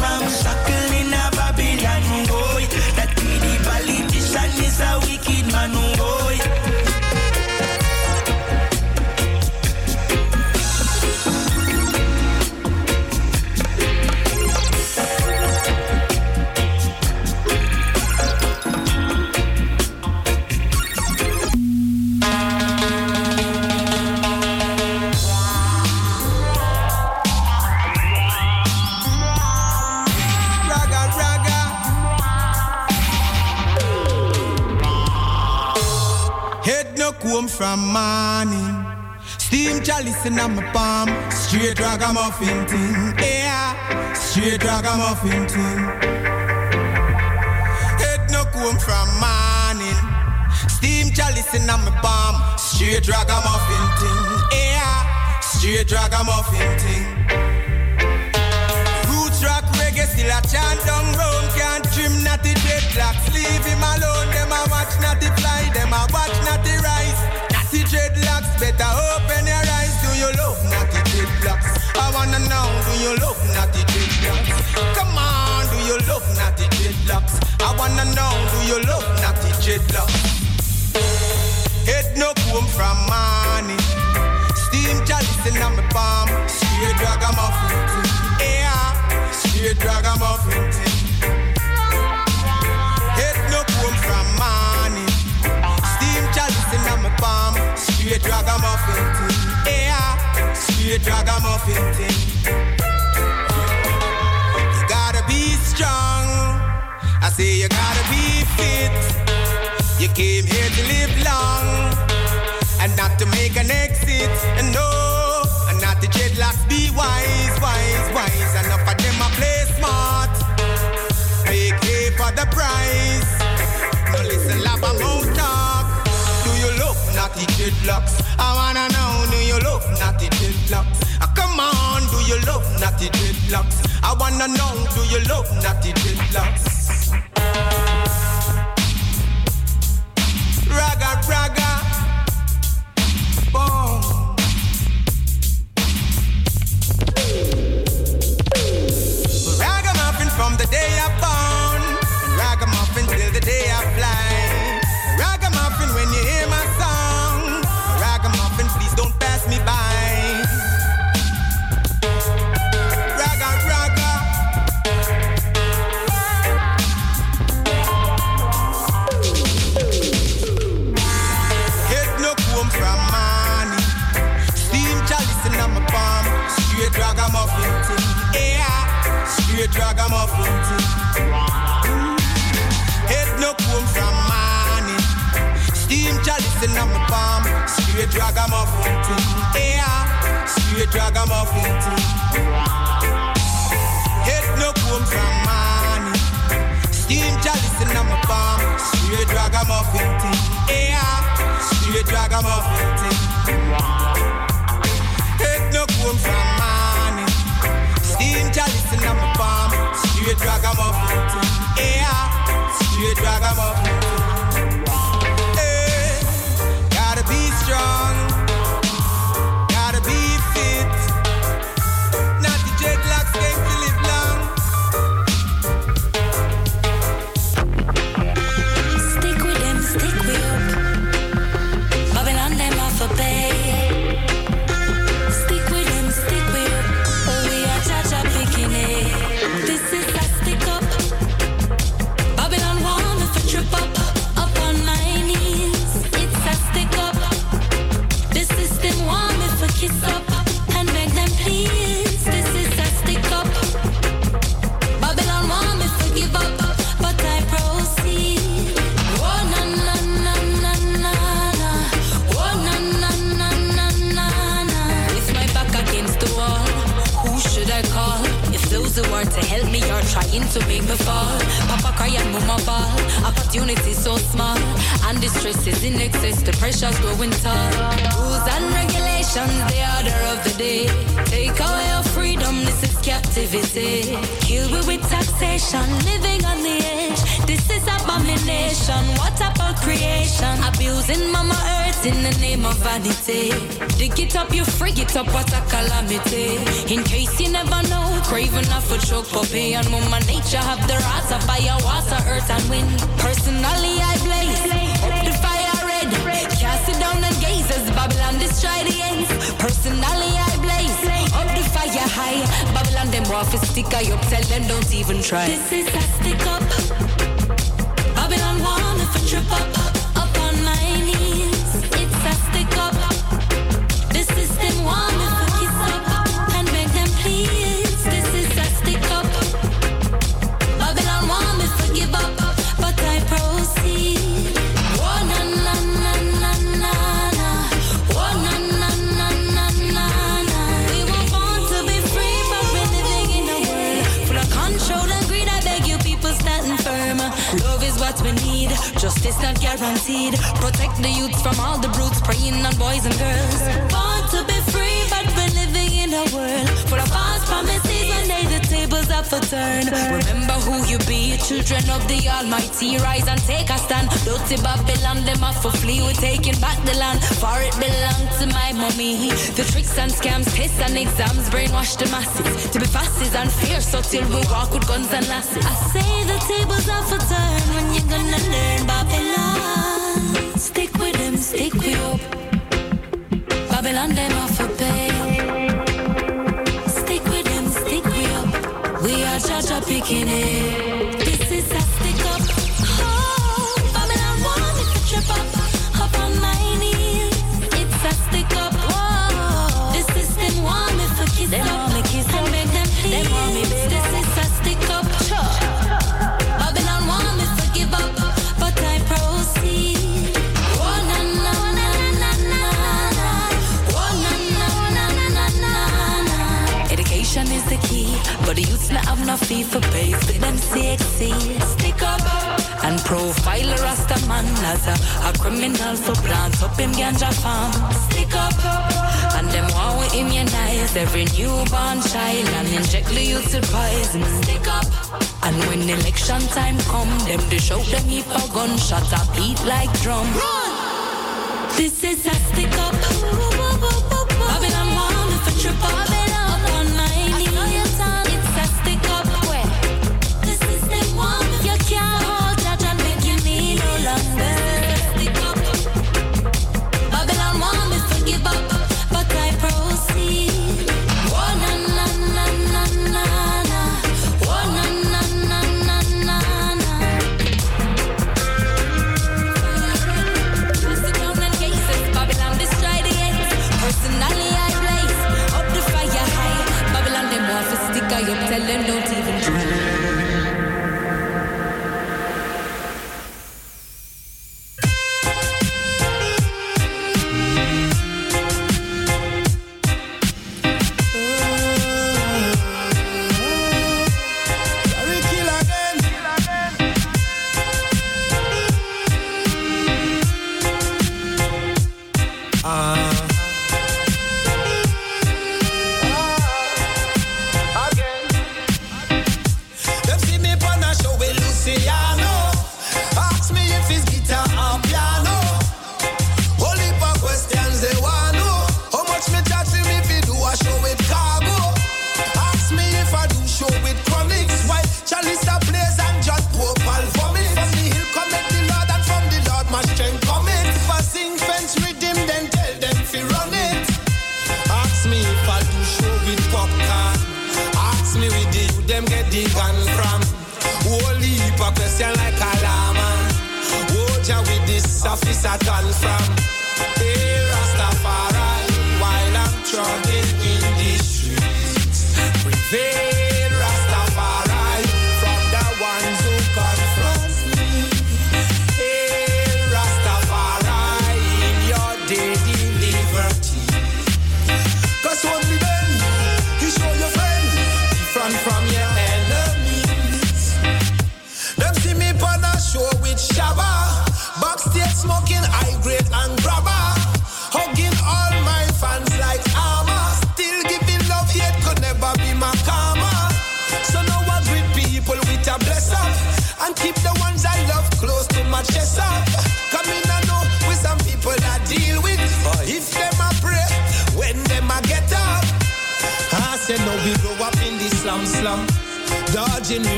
ramshackle Steam chalice in my palm, straight ragamuffin thing. Yeah, straight ragamuffin thing. Head no comb from morning. Steam chalice in my palm, straight ragamuffin thing. Yeah, straight ragamuffin thing. Roots rock reggae still a chant down road, can't trim natty dreadlocks. Leave him alone, them a watch natty fly, them a watch natty rise. You love natty dreadlocks? I wanna know, do you love natty dreadlocks? Come on, do you love natty dreadlocks? I wanna know, do you love natty dreadlocks? Head no comb from morning. Steam chalice in my palm. Straight ragamuffin thing. Yeah, straight ragamuffin thing. Head no comb from morning. Steam chalice in my palm. Straight thing. Yeah, straight ragamuffin thing. You gotta be strong. I say you gotta be fit. You came here to live long and not to make an exit. And no, and not the dreadlocks. Be wise, wise, wise. Enough of them a play smart. Make hay for the price. Naughty dreadlocks? I wanna know, do you love natty dreadlocks? Ah, come on, do you love natty dreadlocks? I wanna know, do you love natty dreadlocks? Raga, raga. Boom. From the day I Straight ragamuffin. Yeah, straight ragamuffin. Head no comb from money. Steam chalice in my palm. Straight ragamuffin. Yeah, straight ragamuffin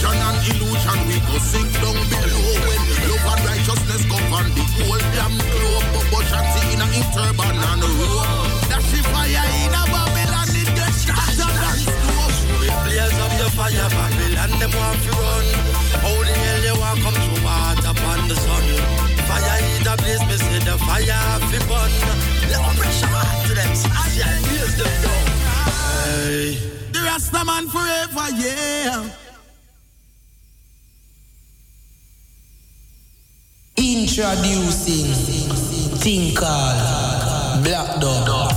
delusion and illusion. We go sink down below when love and righteousness go govern the whole damn globe. but Shanti in a in turban and robe. That's the fire in a Babylon, it gets hotter than stove. The blaze of the fire, Babylon, them want to run. How the hell you want come to water upon the sun? Fire in the place, me see the fire fi burn. Let me pressure to them, I hear the down. Hey. The Rastaman forever, yeah. Introducing Tinkal Black Dog.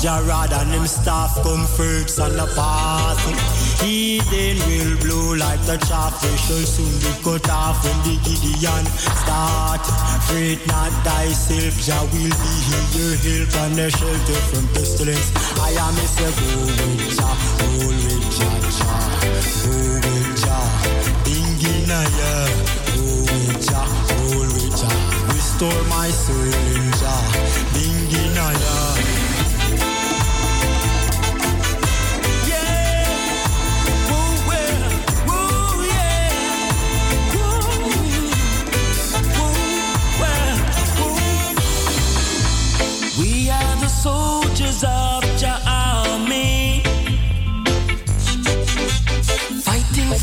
Gerard and him staff come fruits and the path. He then will blow like the chaff. They shall soon be cut off when the Gideon start. Fret not thyself, Jah will be here your help and the shelter from pestilence. I am a go with Jah, roll with Jah, Jah, go with Jah. Thinking I go with Jah, roll with Jah. Restore my soul in Jah, thinking I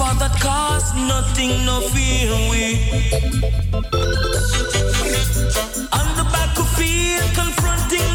for that cost, nothing, no fear we. On the back of fear, confronting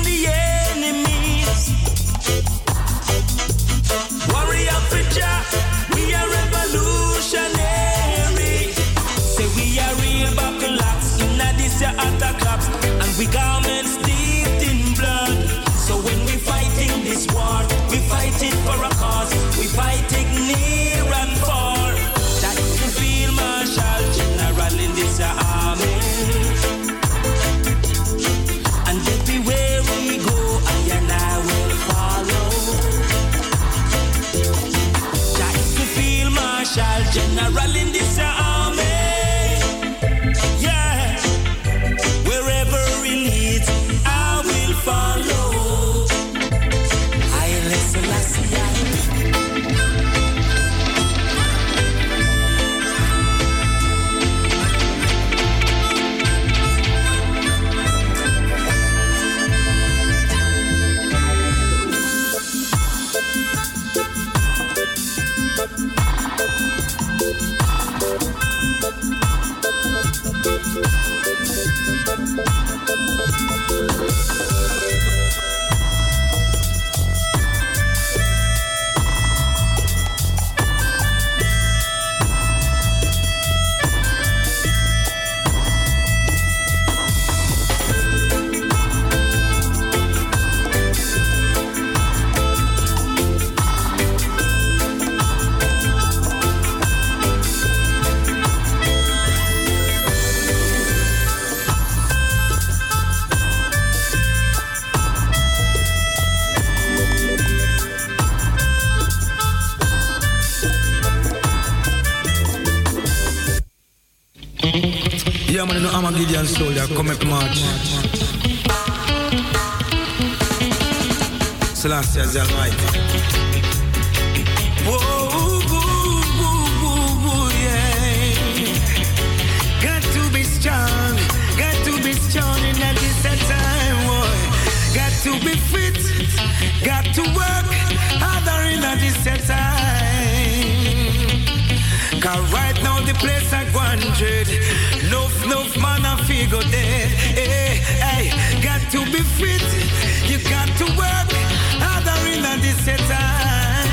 you I'm a Gideon soldier, come up march. Celestia is whoa, yeah. Got to be strong, got to be strong in time. Got to be fit, got to work harder in this time. Cause right now the place I wanted, figure there. Hey, hey, got to be fit, you got to work harder in this time.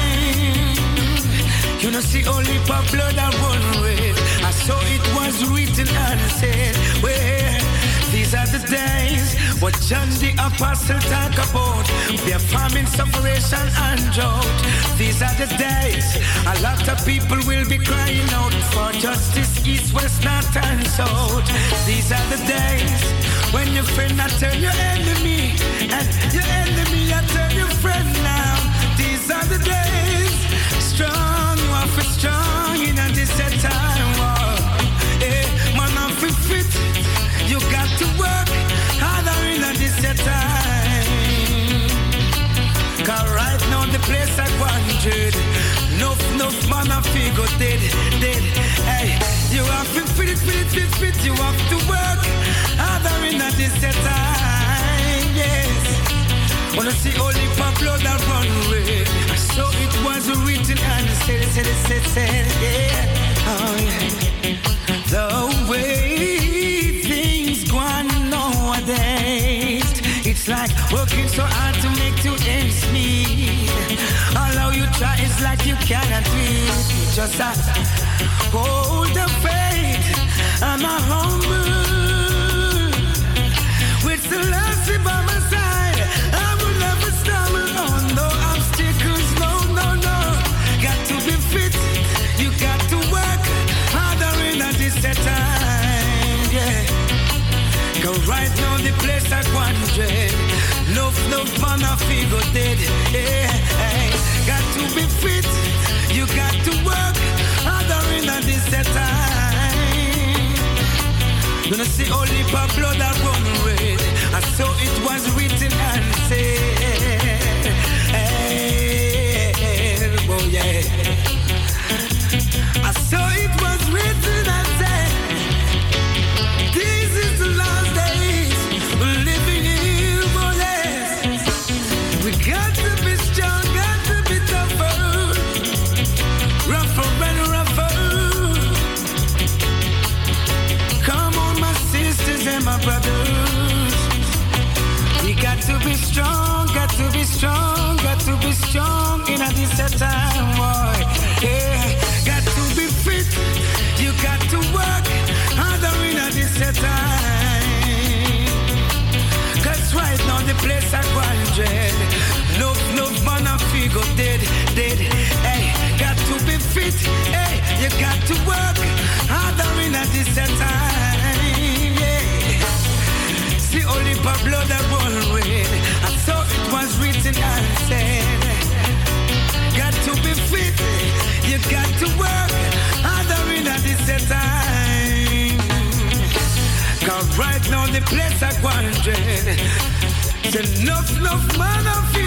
You know, see only for blood and one way. I saw it was written and said, where these are the days what John the Apostle talk about. We are famine, separation, and drought. These are the days a lot of people will be crying out for justice, east, west, north, and south. These are the days when your friend I turn your enemy, and your enemy I turn your friend now. These are the days strong, are for strong in a time. War. Eh, man, I'm fit. You got to work time. Cause right now the place I wanted. Enough, enough man I figure dead, dead. Hey, you have to fit it, fit it, fit, fit. You have to work harder in a this time. Yes. Wanna see only pop blood that run. I saw it was written and said, said, said, said, yeah. Oh yeah. The way like working so hard to make two ends meet. Although you try, it's like you cannot it. Just uh, hold the faith I'm a humble right now the place I want wanted. Love, love, man, I figure dead. Yeah. Hey. Got to be fit. You got to work harder in this time. Gonna see only for blood that run red. I saw it was written and said, hey, oh yeah. Strong in a this time, boy. Yeah, got to be fit. You got to work harder in a this time. Cause right now the place I wanted. Love, love, man, I figure dead, dead. Hey, got to be fit. Hey, you got to work harder in a this time. Yeah. See only blood that run I wanted. Say enough, enough man I figure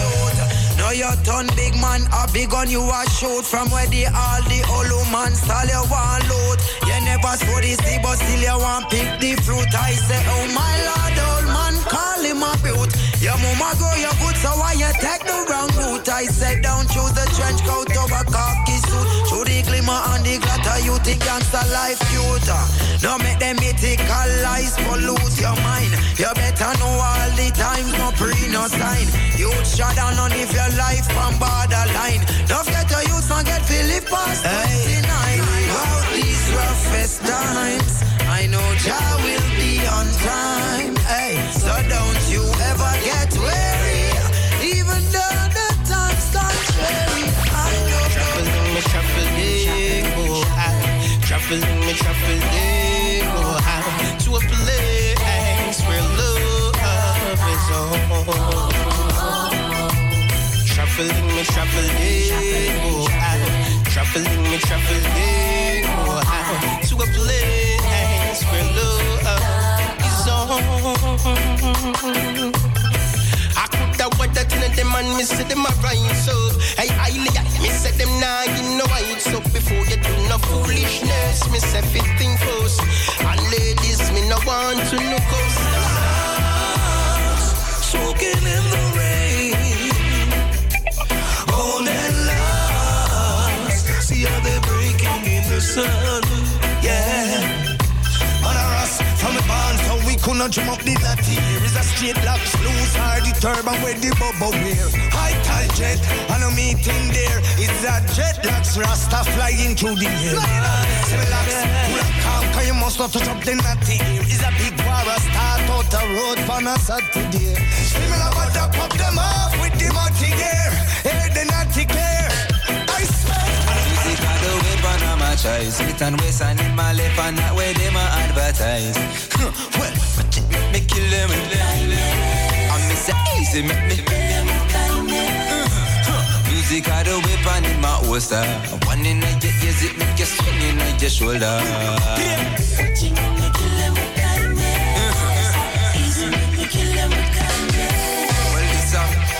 turn big man, a big gun you a shoot from where the all the old man stall you want loot. You never saw the sea, but still you want pick the fruit. I say, oh my lord, old man, call him a beaut. Your mama grow your good, so why you take the wrong route? I said, don't choose the trench coat over khaki suit. Show the glimmer on the glitter, think gangster life cute. Now make them mythical lies pollute your mind. You better know all the times, no pre, no sign. You shut down on if your life from borderline. Don't get to use, forget Philip past hey. 29. Out these roughest times, I know Jah will be on time. Hey, so don't you traveling, me traveling, oh, I, to a place where love is all. Traveling, me traveling, oh, I, traveling, me traveling, oh, I, to a place where love is all. Could have what that them and me say them a rise up. Hey, I me say them nah you know I it's up before you do no foolishness. Me say fit think first. And ladies, me no want to know cause soaking in the rain. All that lost. See how they're breaking in the sun. Yeah. So we couldn't drum up the. Here is a straight locks, loose hard the turban where the bubble wear. High tall jet, and a meeting there. It's a jet locks, Rasta flying through the air. Seven pull up calm, cause you must not touch up the natty. Is a big war, a start out the road for a Saturday. Similar but to pop them off with the multi gear. Here the natty clear. I swear. Choice. Smith and Wesson in my left and that way they my advertise. make me kill them. I miss it easy, make me. Mm. Huh, Music are the weapon in my holster. One in your ears, it make you swing in your shoulder.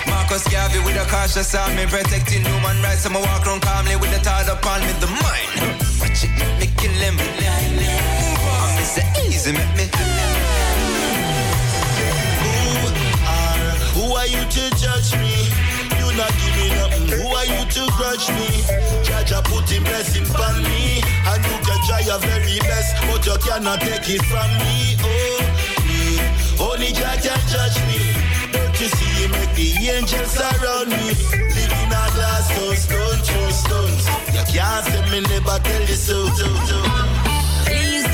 Marcus Garvey with a cautious arm, me protecting human rights. I'ma walk around calmly with the thought upon me, the mind. Watch it, make me kill him. On, say easy, make me. Are you to judge me? You not giving up. Who are you to grudge me? Jah Jah put him blessing on me. And you can try your very best, but you cannot take it from me. Oh, me. Only Jah can judge me. Don't you see him make the angels around me? Living a glass house, stone through stones. You can't say me never tell you so. so, so. Please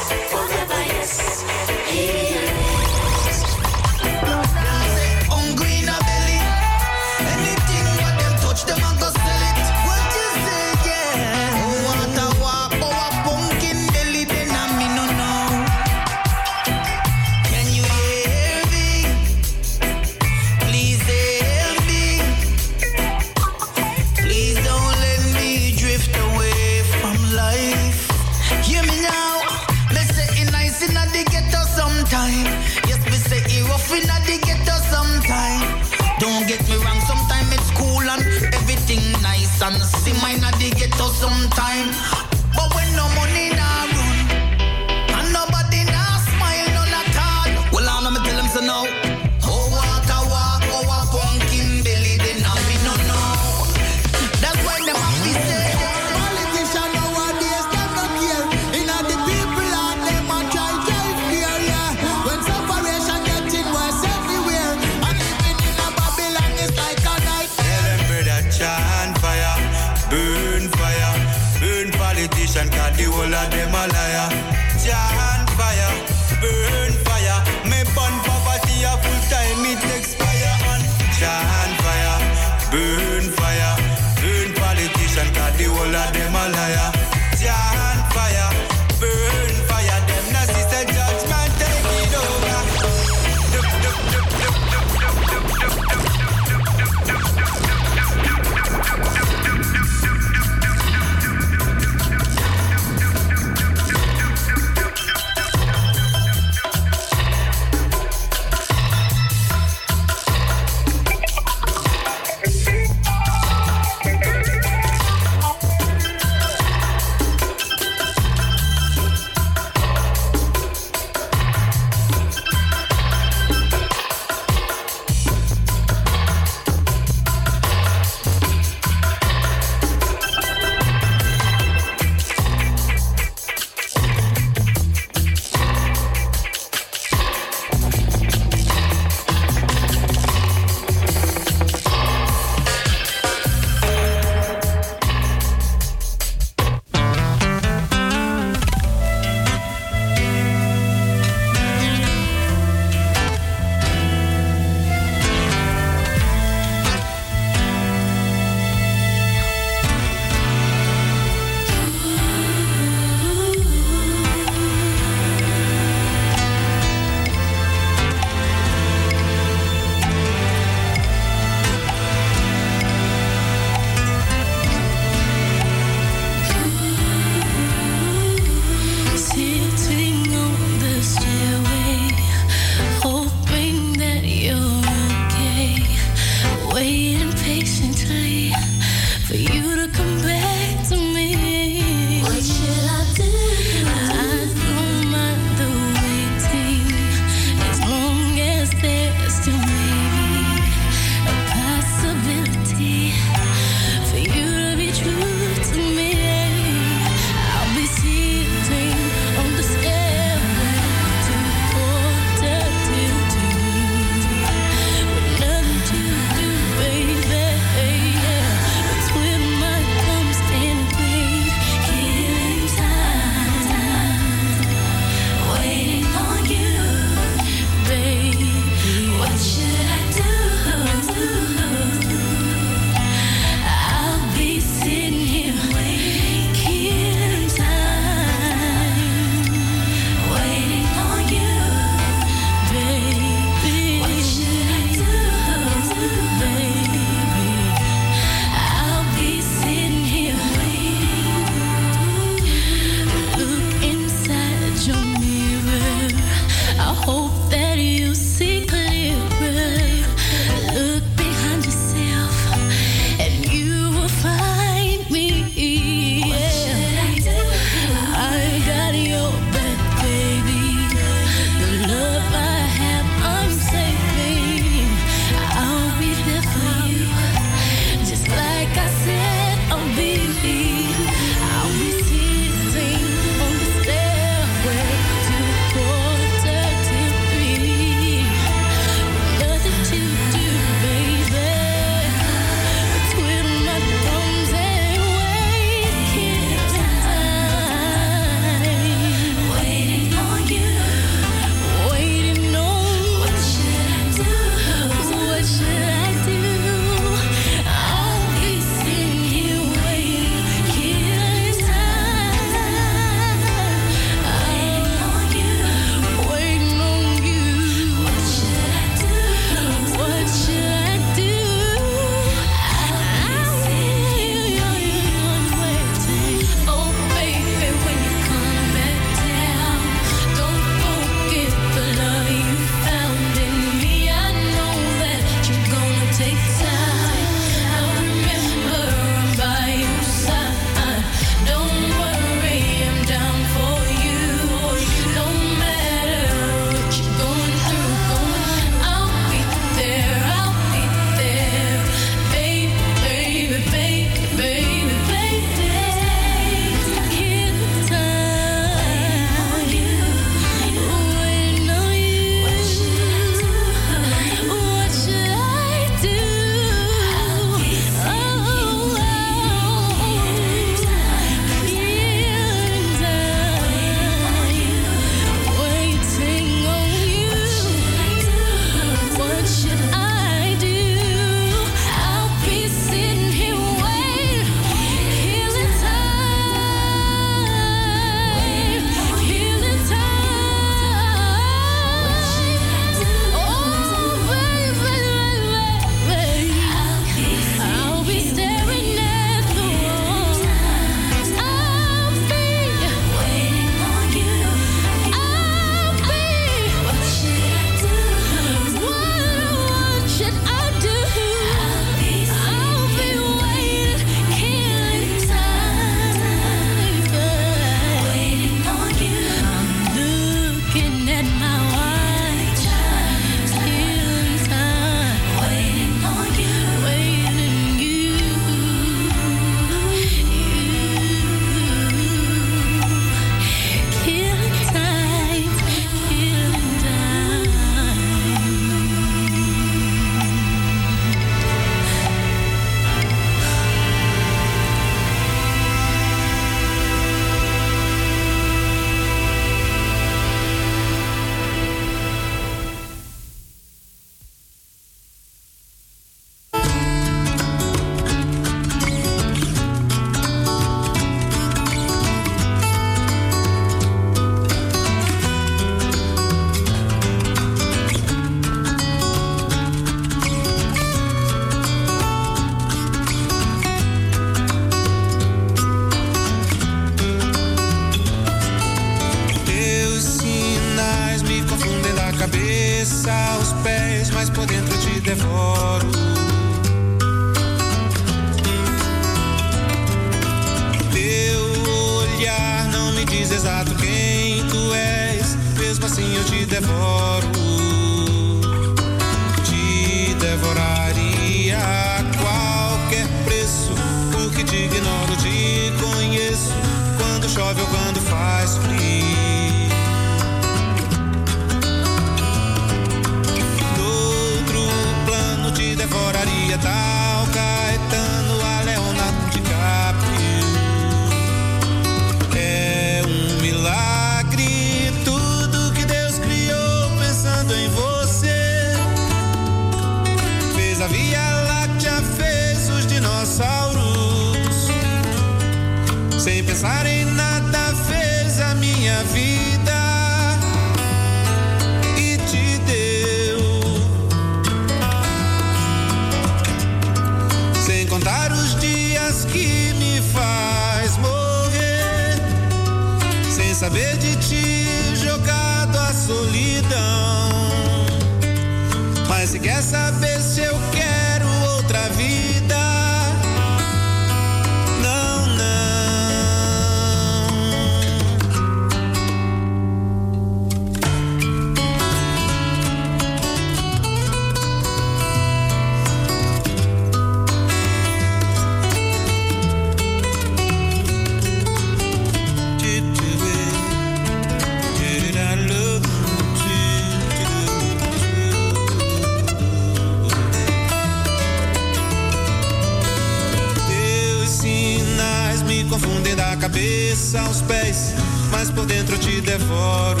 cabeça aos pés, mas por dentro te devoro.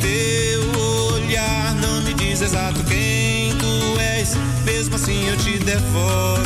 Teu olhar não me diz exato quem tu és, mesmo assim eu te devoro.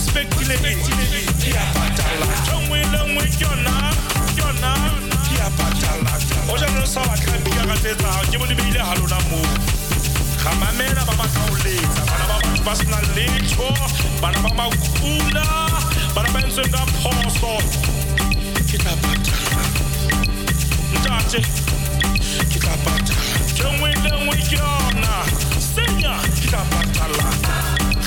speculating. Kia batala. Chongwe longwe kyona, kyona. Kia batala. Oja no sawa kila biga kateta. Ni haluna mu. Baba. Bana baba basna lecho. Bana baba. Bana. Kita batala. Kita batala. Senya. Kita batala.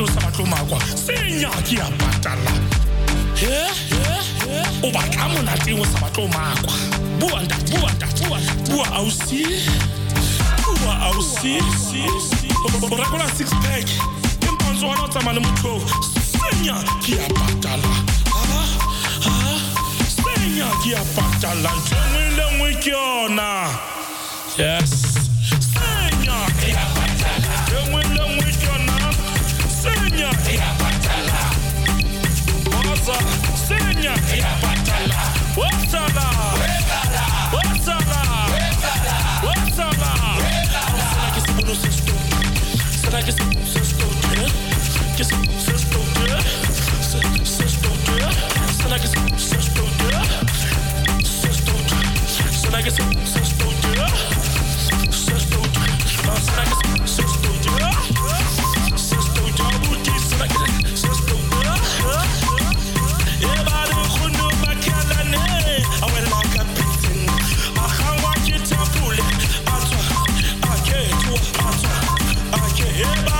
to sato magwa yeah kia patala he oba kamo na tingo sato magwa bua bua nda bua bua ausi. Bua ausi. Orakula six pack. Impanzo wana tsamana mutlo senya kia patala ah, ah. senya kia patala ntsengwe le nwe kiona yes. Rosa, Senya, Yapatala, Watsala, Wetala, Watsala, Wetala, Watsala, Wetala. Será que esse mundo se estou? Será que esse mundo se estou? Que esse mundo se estou? Se estou? Será que esse mundo se estou? Se estou? Será que esse mundo se estou? Se estou? Será que esse mundo se estou? I je hear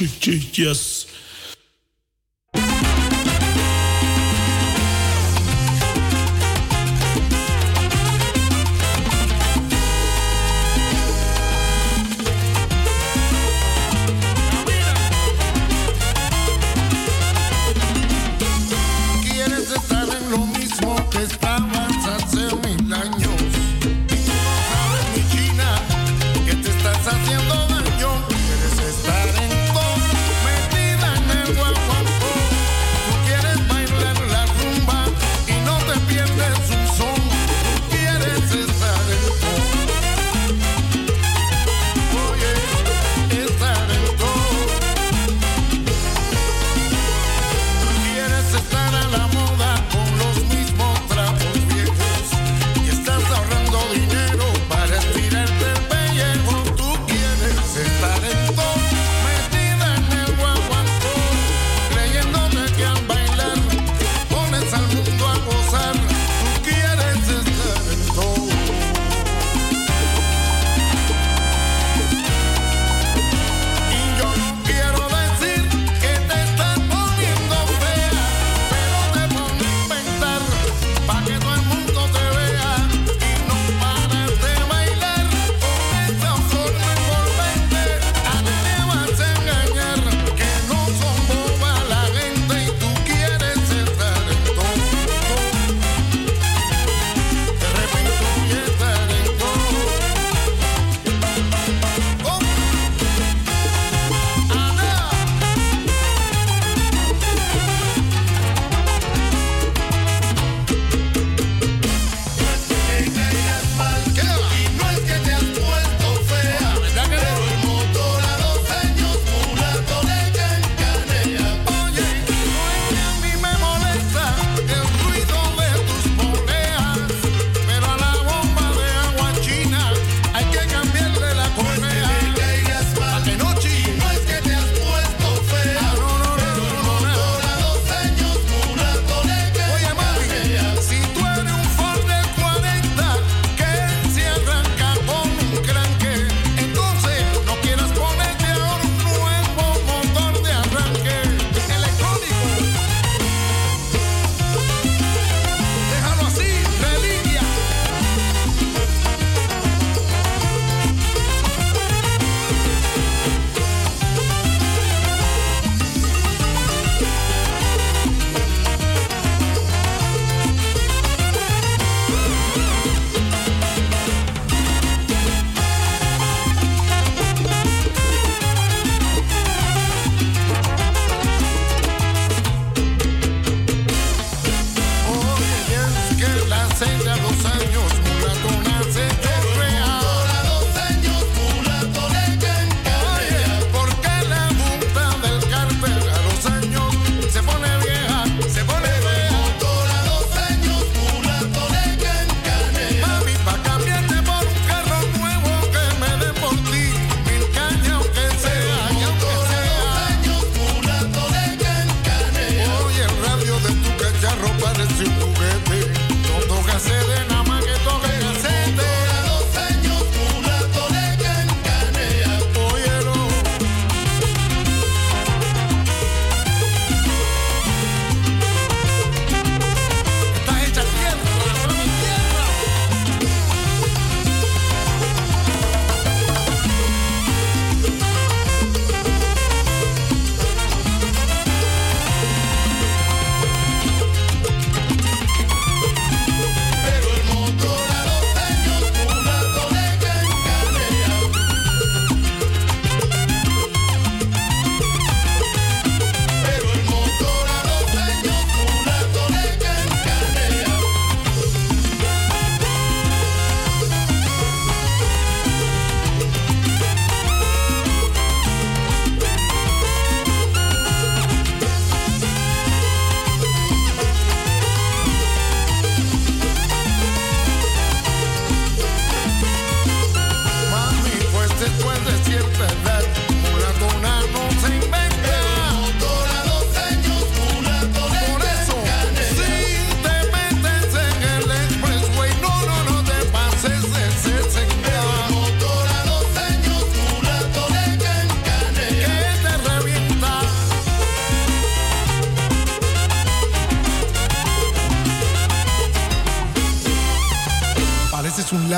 yes.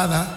Pareces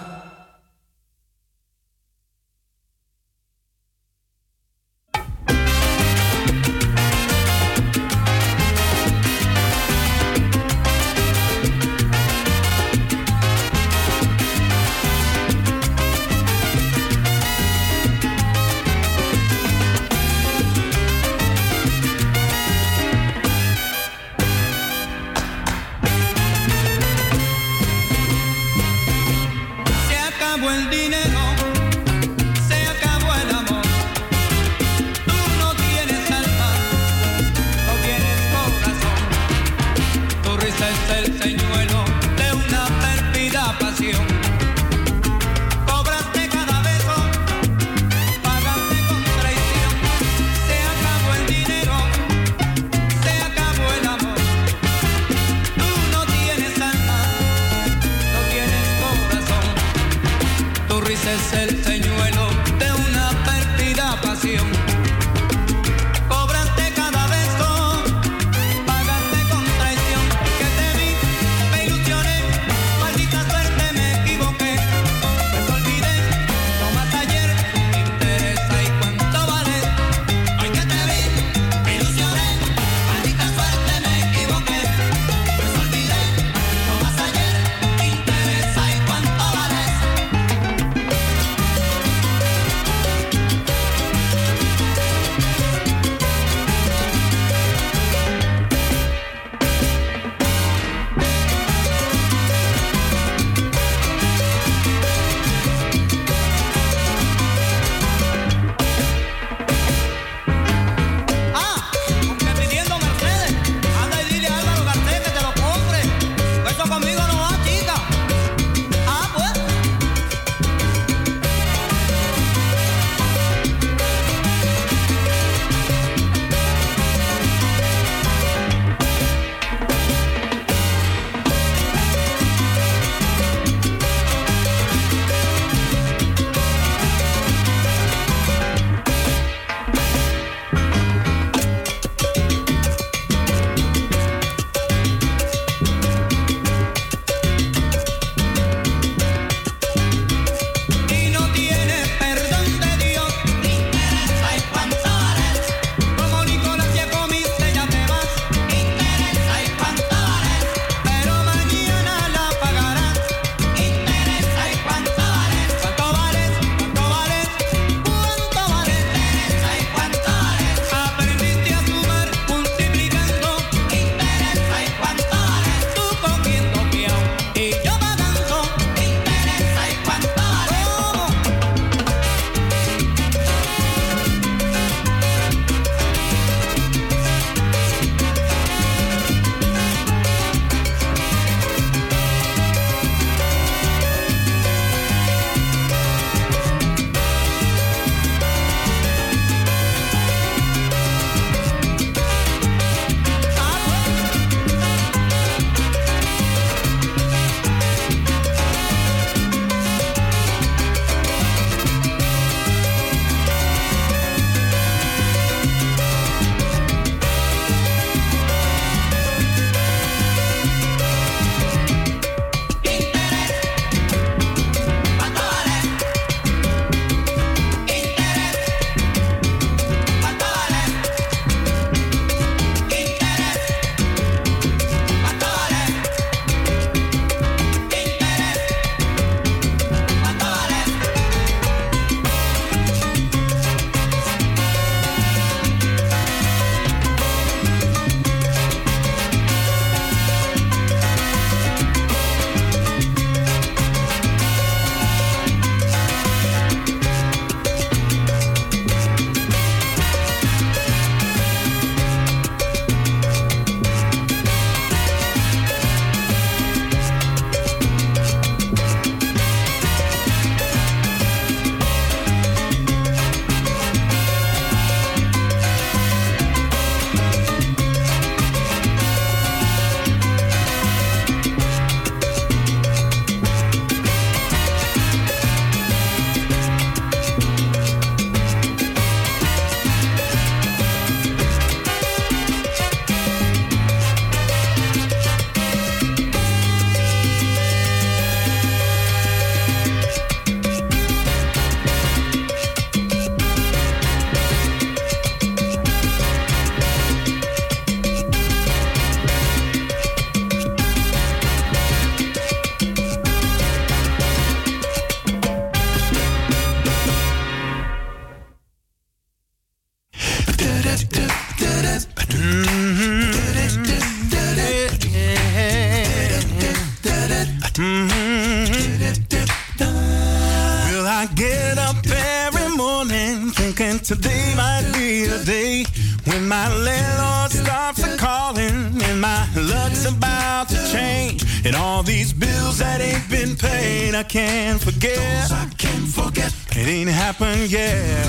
I can't forget. Those I can't forget. It ain't happened yet.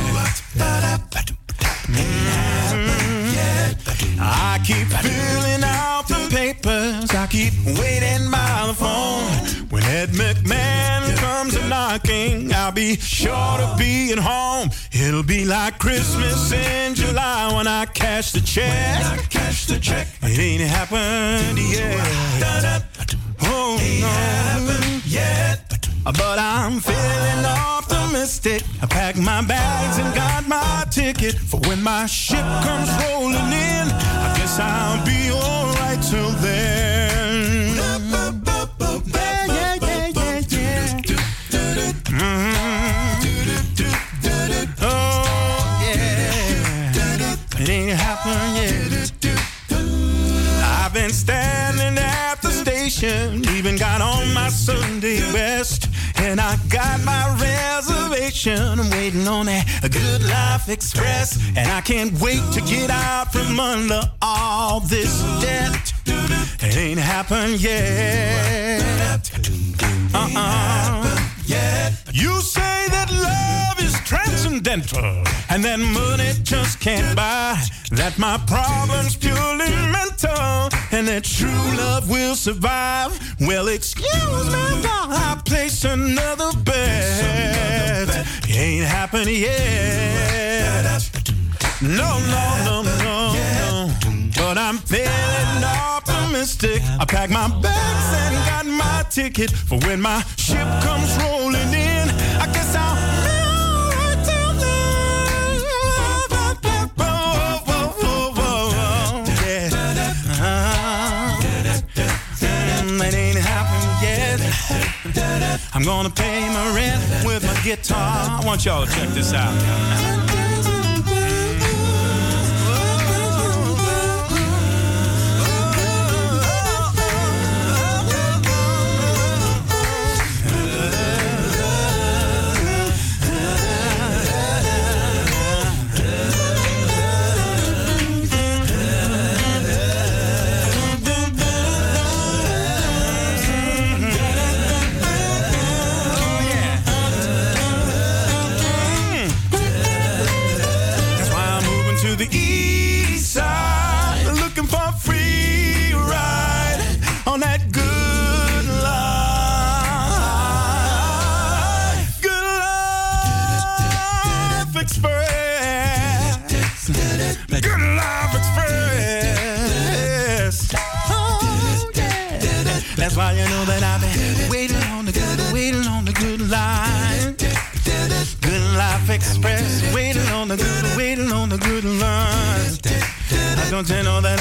I keep filling out the papers. I keep waiting by the phone. When Ed McMahon comes a knocking, I'll be sure to be at home. It'll be like Christmas in July when I cash the check. Express. And I can't wait to get out from under all this debt. It ain't happened yet. Uh-uh. You say that love is transcendental and that money just can't buy. That my problem's purely mental and that true love will survive. Well, excuse me, while I place another bet. It ain't happened yet. No, no, no, no, no. But I'm feeling optimistic. I packed my bags and got my ticket for when my ship comes rolling in. I guess I'll. be alright till then. Whoa, whoa, whoa, whoa, yeah. It ain't happened yet. I'm gonna pay my rent with my guitar. I want y'all to check this out. You know that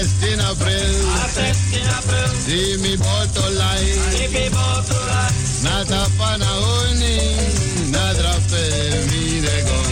16 april. A 16 april. See me bottle light. See me bottle line. Nata panahoni, nadra mi de gong.